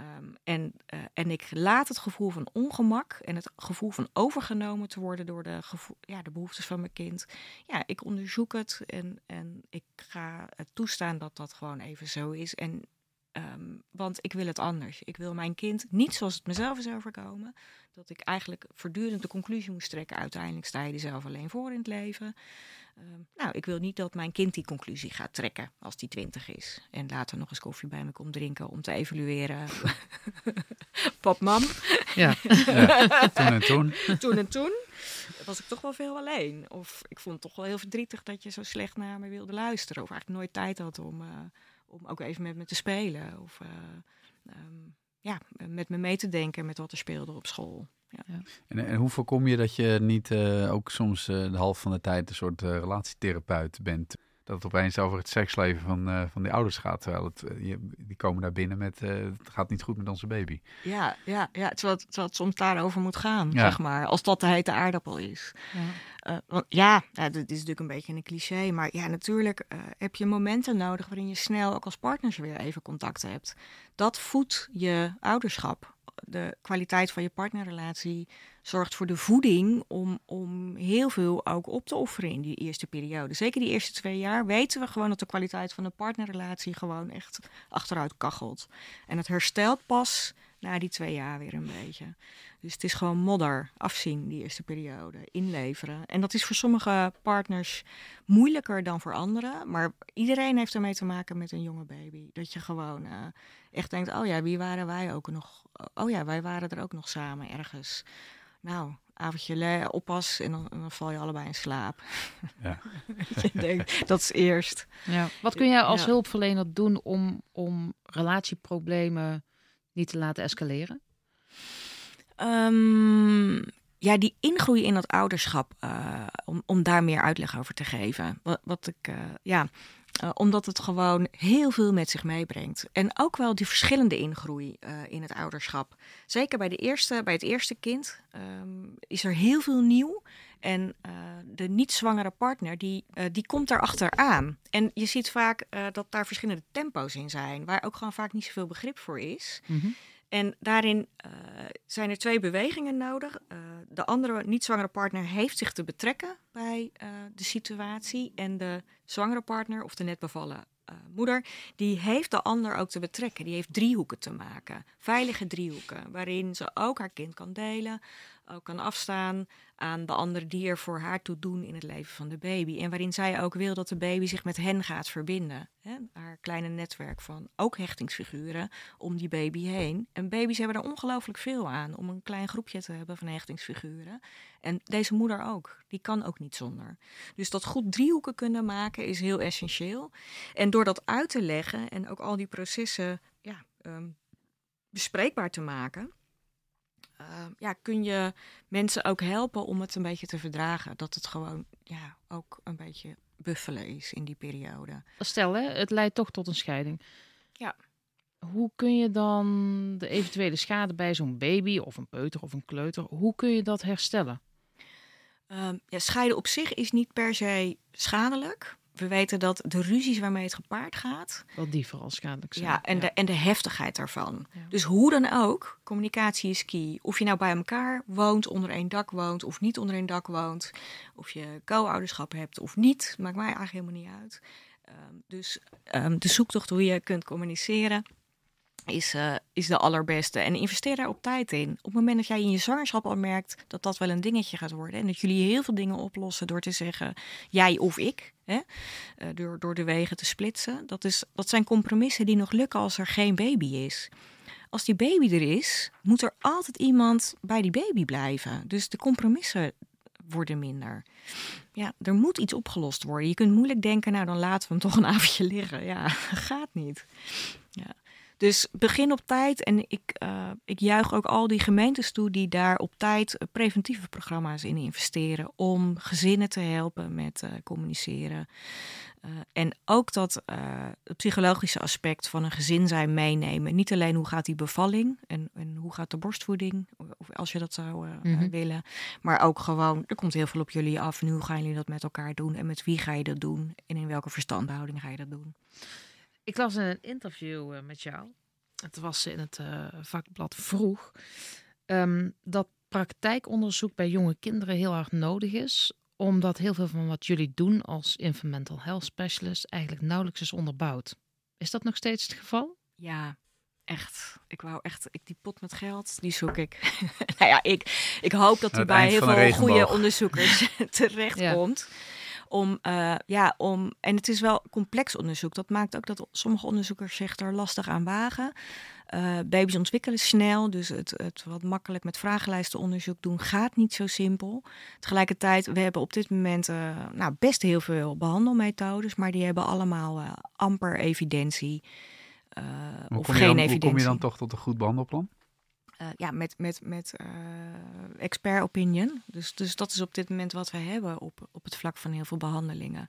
Ehm, en, eh, en ik laat het gevoel van ongemak en het gevoel van overgenomen te worden door de, ja, de behoeftes van mijn kind. Ja, ik onderzoek het en, en ik ga het toestaan dat dat gewoon even zo is. En Ehm, want ik wil het anders. Ik wil mijn kind niet zoals het mezelf is overkomen. Dat ik eigenlijk voortdurend de conclusie moest trekken. Uiteindelijk sta je er zelf alleen voor in het leven. Ehm, nou, ik wil niet dat mijn kind die conclusie gaat trekken als die twintig is. En later nog eens koffie bij me komt drinken om te evalueren. Pap, mam. Ja. ja. toen en toen. toen en toen was ik toch wel veel alleen. Of ik vond het toch wel heel verdrietig dat je zo slecht naar me wilde luisteren. Of eigenlijk nooit tijd had om, uh, om ook even met me te spelen. Of uh, um, ja, met me mee te denken met wat er speelde op school. Ja. En, en, hoe voorkom je dat je niet uh, ook soms uh, de half van de tijd een soort uh, relatietherapeut bent? Dat het opeens over het seksleven van, van die ouders gaat. Terwijl het, je, die komen daar binnen met het gaat niet goed met onze baby. Ja, ja, ja terwijl, het, terwijl het soms daarover moet gaan, ja. zeg maar. Als dat de hete aardappel is. Ja. want ja, ja, dat is natuurlijk een beetje een cliché. Maar ja, natuurlijk heb je momenten nodig waarin je snel ook als partners weer even contact hebt. Dat voedt je ouderschap de kwaliteit van je partnerrelatie zorgt voor de voeding om, om heel veel ook op te offeren in die eerste periode. Zeker die eerste twee jaar weten we gewoon dat de kwaliteit van de partnerrelatie gewoon echt achteruit kachelt. En het herstelt pas na die twee jaar weer een beetje. Dus het is gewoon modder, afzien die eerste periode, inleveren. En dat is voor sommige partners moeilijker dan voor anderen. Maar iedereen heeft ermee te maken met een jonge baby. Dat je gewoon uh, echt denkt, oh ja, wie waren wij ook nog? Oh ja, wij waren er ook nog samen ergens. Nou, avondje oppas en dan, en dan, val je allebei in slaap. Ja. je denkt, dat is eerst. Ja. Wat kun jij als ja. hulpverlener doen om, om relatieproblemen niet te laten escaleren? Um, ja, die ingroei in dat ouderschap, uh, om, om daar meer uitleg over te geven. Wat, wat ik, uh, ja, uh, omdat het gewoon heel veel met zich meebrengt. En ook wel die verschillende ingroei in het ouderschap. Zeker bij, de eerste, bij het eerste kind um, is er heel veel nieuw. En de niet-zwangere partner, die, die komt daarachter aan. En je ziet vaak dat daar verschillende tempo's in zijn, waar ook gewoon vaak niet zoveel begrip voor is. -hmm. En daarin uh, zijn er twee bewegingen nodig. Uh, de andere niet-zwangere partner heeft zich te betrekken bij uh, de situatie. En de zwangere partner of de net bevallen moeder, die heeft de ander ook te betrekken. Die heeft driehoeken te maken. Veilige driehoeken, waarin ze ook haar kind kan delen, ook kan afstaan aan de anderen die er voor haar toe doen in het leven van de baby. En waarin zij ook wil dat de baby zich met hen gaat verbinden. Hè? Haar kleine netwerk van ook hechtingsfiguren om die baby heen. En baby's hebben er ongelooflijk veel aan om een klein groepje te hebben van hechtingsfiguren. En deze moeder ook. Die kan ook niet zonder. Dus dat goed driehoeken kunnen maken is heel essentieel. En door dat uit te leggen en ook al die processen ja, um, bespreekbaar te maken uh, ja, kun je mensen ook helpen om het een beetje te verdragen. Dat het gewoon ja, ook een beetje buffelen is in die periode. Stel, hè, het leidt toch tot een scheiding. Ja. Hoe kun je dan de eventuele schade bij zo'n baby of een peuter of een kleuter, hoe kun je dat herstellen? Uh, ja, scheiden op zich is niet per se schadelijk we weten dat de ruzies waarmee het gepaard gaat. Wel die vooral schadelijk zijn. Ja, en, De, en de heftigheid daarvan. Ja. Dus hoe dan ook, communicatie is key. Of je nou bij elkaar woont, onder één dak woont, of niet onder één dak woont. Of je co-ouderschap hebt of niet, maakt mij eigenlijk helemaal niet uit. Um, dus um, de zoektocht hoe je kunt communiceren is, uh, is de allerbeste. En investeer daar op tijd in. Op het moment dat jij in je zwangerschap al merkt dat dat wel een dingetje gaat worden. En dat jullie heel veel dingen oplossen door te zeggen jij of ik. Uh, door, door de wegen te splitsen. Dat, is, dat zijn compromissen die nog lukken als er geen baby is. Als die baby er is, moet er altijd iemand bij die baby blijven. Dus de compromissen worden minder. Ja, er moet iets opgelost worden. Je kunt moeilijk denken, nou dan laten we hem toch een avondje liggen. Ja, gaat niet. Ja. Dus begin op tijd. En ik, uh, ik juich ook al die gemeentes toe die daar op tijd preventieve programma's in investeren. Om gezinnen te helpen met uh, communiceren. Uh, en ook dat het psychologische aspect van een gezin zijn meenemen. Niet alleen hoe gaat die bevalling en, en hoe gaat de borstvoeding, of als je dat zou mm -hmm. willen. Maar ook gewoon, er komt heel veel op jullie af. En hoe gaan jullie dat met elkaar doen? En met wie ga je dat doen? En in welke verstandhouding ga je dat doen? Ik las een interview uh, met jou. Het was in het uh, vakblad Vroeg. Um, dat praktijkonderzoek bij jonge kinderen heel erg nodig is. Omdat heel veel van wat jullie doen als infant mental health specialist eigenlijk nauwelijks is onderbouwd. Is dat nog steeds het geval? Ja, echt. Ik wou echt, ik, die pot met geld, die zoek ik. nou ja, ik, ik hoop dat die bij heel veel goede onderzoekers terechtkomt. Om, eh, ja, om, en het is wel complex onderzoek. Dat maakt ook dat sommige onderzoekers zich er lastig aan wagen. Eh, baby's ontwikkelen snel, dus het, het wat makkelijk met vragenlijsten onderzoek doen gaat niet zo simpel. Tegelijkertijd, we hebben op dit moment eh, nou, best heel veel behandelmethodes, maar die hebben allemaal amper evidentie. Hoe of geen dan, hoe evidentie. kom je dan toch tot een goed behandelplan? Eh, ja, met, met, met eh, expert opinion. Dus, dus dat is op dit moment wat we hebben op, op het vlak van heel veel behandelingen.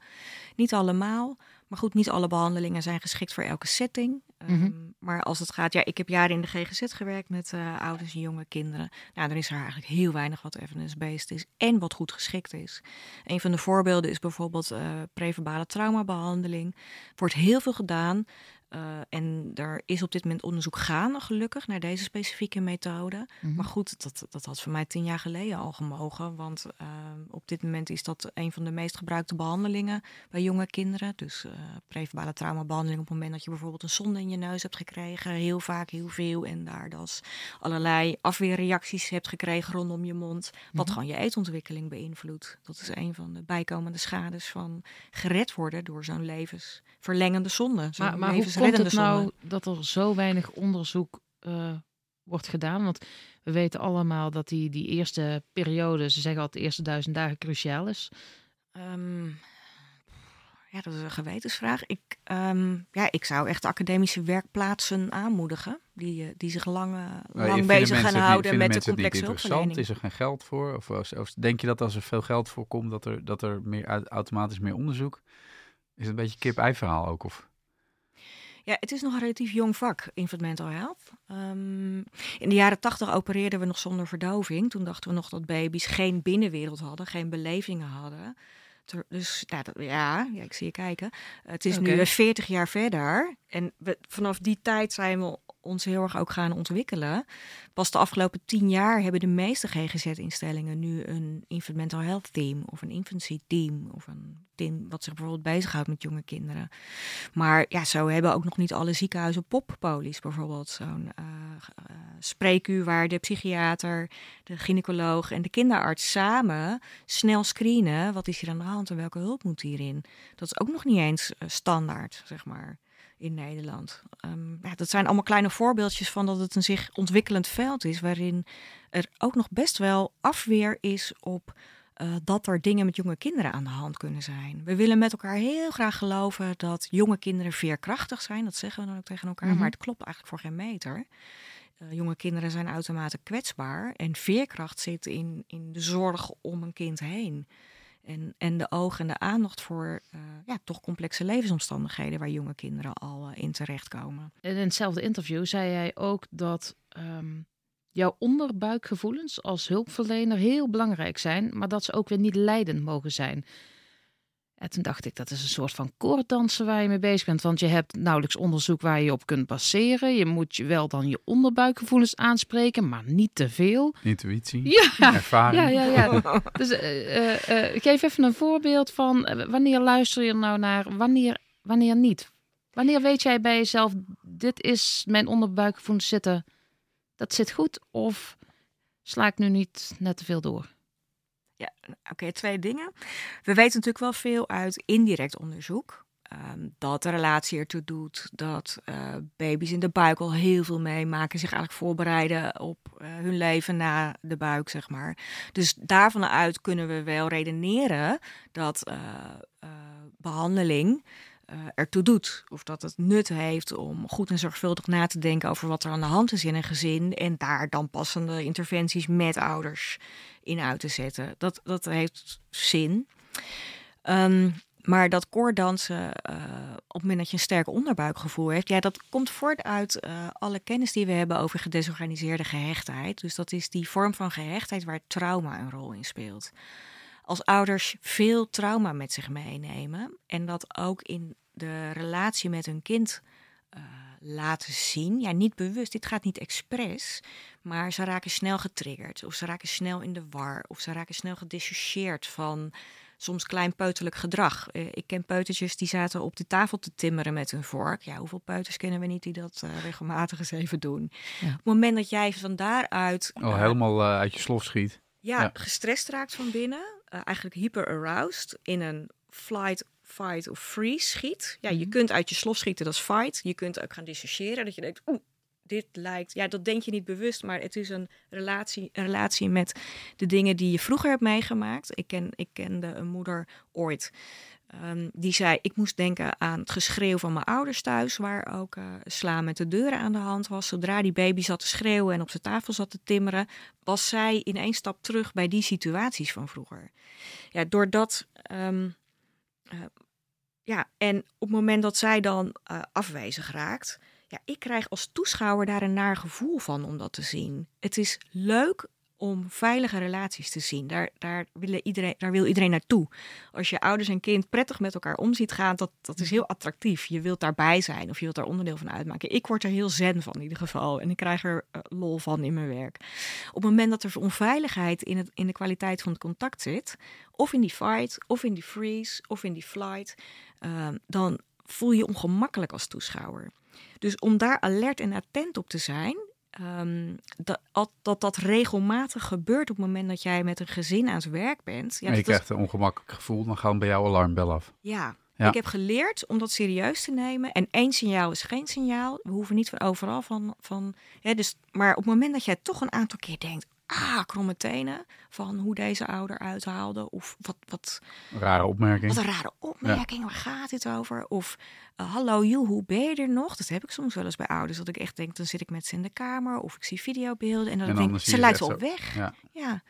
Niet allemaal, maar goed, niet alle behandelingen zijn geschikt voor elke setting. Ehm, Mhm. Maar als het gaat, ja, ik heb jaren in de GGZ gewerkt met eh, ouders en jonge kinderen. Nou, dan is er eigenlijk heel weinig wat evidence-based is en wat goed geschikt is. Een van de voorbeelden is bijvoorbeeld eh preverbale traumabehandeling. Er wordt heel veel gedaan. eh, en er is op dit moment onderzoek gaande, gelukkig, naar deze specifieke methode. Mhm. Maar goed, dat, dat had voor mij tien jaar geleden al gemogen. Want eh, op dit moment is dat een van de meest gebruikte behandelingen bij jonge kinderen. Dus eh preverbale traumabehandeling op het moment dat je bijvoorbeeld een zonde in je neus hebt gekregen. Heel vaak, heel veel. En daar dus allerlei afweerreacties hebt gekregen rondom je mond. Wat Mhm. gewoon je eetontwikkeling beïnvloedt. Dat is een van de bijkomende schades van gered worden door zo'n levensverlengende zonde. Zo'n Maar, maar hoe komt het nou zonde. dat er zo weinig onderzoek eh, wordt gedaan? Want we weten allemaal dat die, die eerste periode, ze zeggen altijd de eerste duizend dagen cruciaal is. Ehm, ja, dat is een gewetensvraag. Ik, ehm, ja, ik zou echt academische werkplaatsen aanmoedigen. Die, eh, die zich lang, eh, Nou, lang bezig gaan houden met de complexe hulpverlening. Is er geen geld voor? Of, als- denk je dat als er veel geld voor komt, dat er, dat er meer, au- automatisch meer onderzoek? Is het een beetje kip-ei verhaal ook? Of? Ja, het is nog een relatief jong vak, infant mental health. Ehm, in de jaren tachtig opereerden we nog zonder verdoving. Toen dachten we nog dat baby's geen binnenwereld hadden, geen belevingen hadden. Ter- Dus nou, dat- ja, ja, ik zie je kijken. Het is nu Oké. eh, 40 jaar verder. En we, vanaf die tijd zijn we ons heel erg ook gaan ontwikkelen. Pas de afgelopen tien jaar hebben de meeste GGZ-instellingen nu een infant mental health team of een infancy team of een team wat zich bijvoorbeeld bezighoudt met jonge kinderen. Maar ja, zo hebben ook nog niet alle ziekenhuizen poppolies bijvoorbeeld. Zo'n eh, spreekuur waar de psychiater, de gynaecoloog en de kinderarts samen snel screenen. Wat is hier aan de hand en welke hulp moet hierin? Dat is ook nog niet eens eh, standaard, zeg maar, in Nederland. Ehm, ja, dat zijn allemaal kleine voorbeeldjes van dat het een zich ontwikkelend veld is. Waarin er ook nog best wel afweer is op eh, dat er dingen met jonge kinderen aan de hand kunnen zijn. We willen met elkaar heel graag geloven dat jonge kinderen veerkrachtig zijn. Dat zeggen we dan ook tegen elkaar, Mhm. maar het klopt eigenlijk voor geen meter. Eh, jonge kinderen zijn uitermate kwetsbaar en veerkracht zit in, in de zorg om een kind heen. En, en de oog en de aandacht voor eh, ja, toch complexe levensomstandigheden waar jonge kinderen al eh, in terechtkomen. In hetzelfde interview zei jij ook dat ehm, jouw onderbuikgevoelens als hulpverlener heel belangrijk zijn, maar dat ze ook weer niet leidend mogen zijn. En toen dacht ik, dat is een soort van koorddansen waar je mee bezig bent. Want je hebt nauwelijks onderzoek waar je op kunt baseren. Je moet je wel dan je onderbuikgevoelens aanspreken, maar niet te veel. Intuïtie? Ja, Ervaring? ja, ja. ja. Dus eh, eh, eh, geef even een voorbeeld van wanneer luister je nou naar, wanneer, wanneer niet. Wanneer weet jij bij jezelf, dit is mijn onderbuikgevoelens zitten, dat zit goed? Of sla ik nu niet net te veel door? Ja, oké, twee dingen. We weten natuurlijk wel veel uit indirect onderzoek. Ehm, dat de relatie ertoe doet dat eh, baby's in de buik al heel veel meemaken, zich eigenlijk voorbereiden op eh, hun leven na de buik, zeg maar. Dus daarvan uit kunnen we wel redeneren dat eh, eh, behandeling eh, ertoe doet. Of dat het nut heeft om goed en zorgvuldig na te denken over wat er aan de hand is in een gezin. En daar dan passende interventies met ouders in uit te zetten. Dat, dat heeft zin. Ehm, maar dat koordansen, eh, op het moment dat je een sterk onderbuikgevoel heeft, ja, dat komt voort uit eh, alle kennis die we hebben over gedesorganiseerde gehechtheid. Dus dat is die vorm van gehechtheid waar trauma een rol in speelt. Als ouders veel trauma met zich meenemen en dat ook in de relatie met hun kind eh, laten zien, ja, niet bewust, dit gaat niet expres, maar ze raken snel getriggerd of ze raken snel in de war of ze raken snel gedissocieerd van soms klein peuterlijk gedrag. Eh, ik ken peutertjes die zaten op de tafel te timmeren met hun vork. Ja, hoeveel peuters kennen we niet die dat uh, regelmatig eens even doen? Ja. Op het moment dat jij van daaruit... Oh, helemaal uit je slof schiet. Ja, gestrest raakt van binnen. eigenlijk hyper-aroused in een flight fight of freeze schiet. Ja, je mhm. kunt uit je slof schieten, dat is fight. Je kunt ook gaan dissociëren, dat je denkt, oeh, dit lijkt, ja, dat denk je niet bewust, maar het is een relatie, een relatie met de dingen die je vroeger hebt meegemaakt. Ik, ken, ik kende een moeder ooit. Um, die zei: Ik moest denken aan het geschreeuw van mijn ouders thuis, waar ook uh, slaan met de deuren aan de hand was. Zodra die baby zat te schreeuwen en op zijn tafel zat te timmeren, was zij in één stap terug bij die situaties van vroeger. Ja, doordat um, uh, ja, en op het moment dat zij dan uh, afwezig raakt, ja, ik krijg als toeschouwer daar een naar gevoel van om dat te zien. Het is leuk om veilige relaties te zien. Daar, daar, wil iedereen, daar wil iedereen naartoe. Als je ouders en kind prettig met elkaar om ziet gaan, dat, dat is heel attractief. Je wilt daarbij zijn of je wilt daar onderdeel van uitmaken. Ik word er heel zen van in ieder geval. En ik krijg er uh, lol van in mijn werk. Op het moment dat er onveiligheid in, het, in de kwaliteit van het contact zit, of in die fight, of in die freeze, of in die flight, uh, dan voel je je ongemakkelijk als toeschouwer. Dus om daar alert en attent op te zijn, um, dat, dat dat regelmatig gebeurt op het moment dat jij met een gezin aan het werk bent. Ja, je krijgt een ongemakkelijk gevoel, dan gaan bij jou alarmbel af. Ja, Ik heb geleerd om dat serieus te nemen. En één signaal is geen signaal. We hoeven niet van overal van. van dus, maar op het moment dat jij toch een aantal keer denkt: ah, kromme tenen van hoe deze ouder uithaalde. Of wat, wat... Rare opmerking. Wat een rare opmerking, waar gaat dit over? Of uh, hallo joh, hoe ben je er nog? Dat heb ik soms wel eens bij ouders. Dat ik echt denk, dan zit ik met ze in de kamer of ik zie videobeelden. En dan, denk ik, ze leidt wel weg. Ja. ja.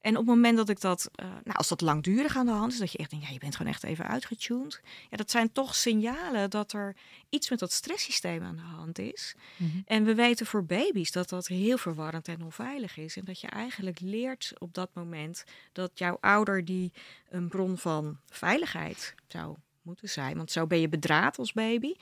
En op het moment dat ik dat, uh, nou, als dat langdurig aan de hand is, dat je echt denkt, ja, je bent gewoon echt even uitgetuned. Ja, dat zijn toch signalen dat er iets met dat stresssysteem aan de hand is. Mhm. En we weten voor baby's dat dat heel verwarrend en onveilig is. En dat je eigenlijk leert op dat moment dat jouw ouder die een bron van veiligheid zou moeten zijn. Want zo ben je bedraad als baby.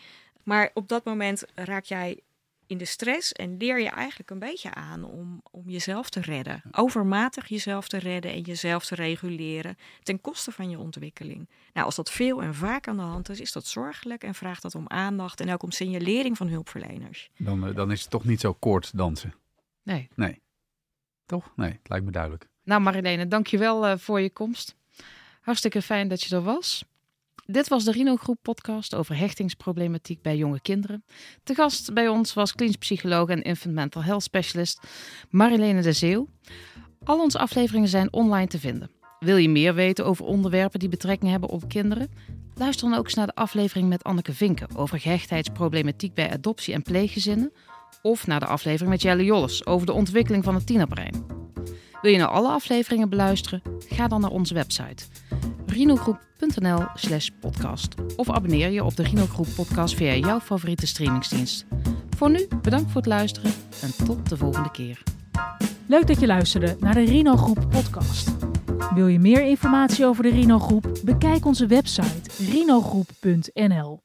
Maar op dat moment raak jij in de stress en leer je eigenlijk een beetje aan om, om jezelf te redden. Overmatig jezelf te redden en jezelf te reguleren ten koste van je ontwikkeling. Nou, als dat veel en vaak aan de hand is, is dat zorgelijk en vraagt dat om aandacht en ook om signalering van hulpverleners. Dan, eh, dan is het toch niet zo kort dansen? Nee. Nee. Toch? Nee, het lijkt me duidelijk. Nou Marilene, dankjewel uh, voor je komst. Hartstikke fijn dat je er was. Dit was de Rino Groep podcast over hechtingsproblematiek bij jonge kinderen. Te gast bij ons was klinisch psycholoog en infant mental health specialist Marilene de Zeeuw. Al onze afleveringen zijn online te vinden. Wil je meer weten over onderwerpen die betrekking hebben op kinderen? Luister dan ook eens naar de aflevering met Anneke Vinken over gehechtheidsproblematiek bij adoptie en pleeggezinnen. Of naar de aflevering met Jelle Jolles over de ontwikkeling van het tienerbrein. Wil je nou alle afleveringen beluisteren? Ga dan naar onze website rinogroep.nl slash podcast. Of abonneer je op de Rino Groep podcast via jouw favoriete streamingsdienst. Voor nu, bedankt voor het luisteren en tot de volgende keer. Leuk dat je luisterde naar de Rino Groep podcast. Wil je meer informatie over de Rino Groep? Bekijk onze website rinogroep.nl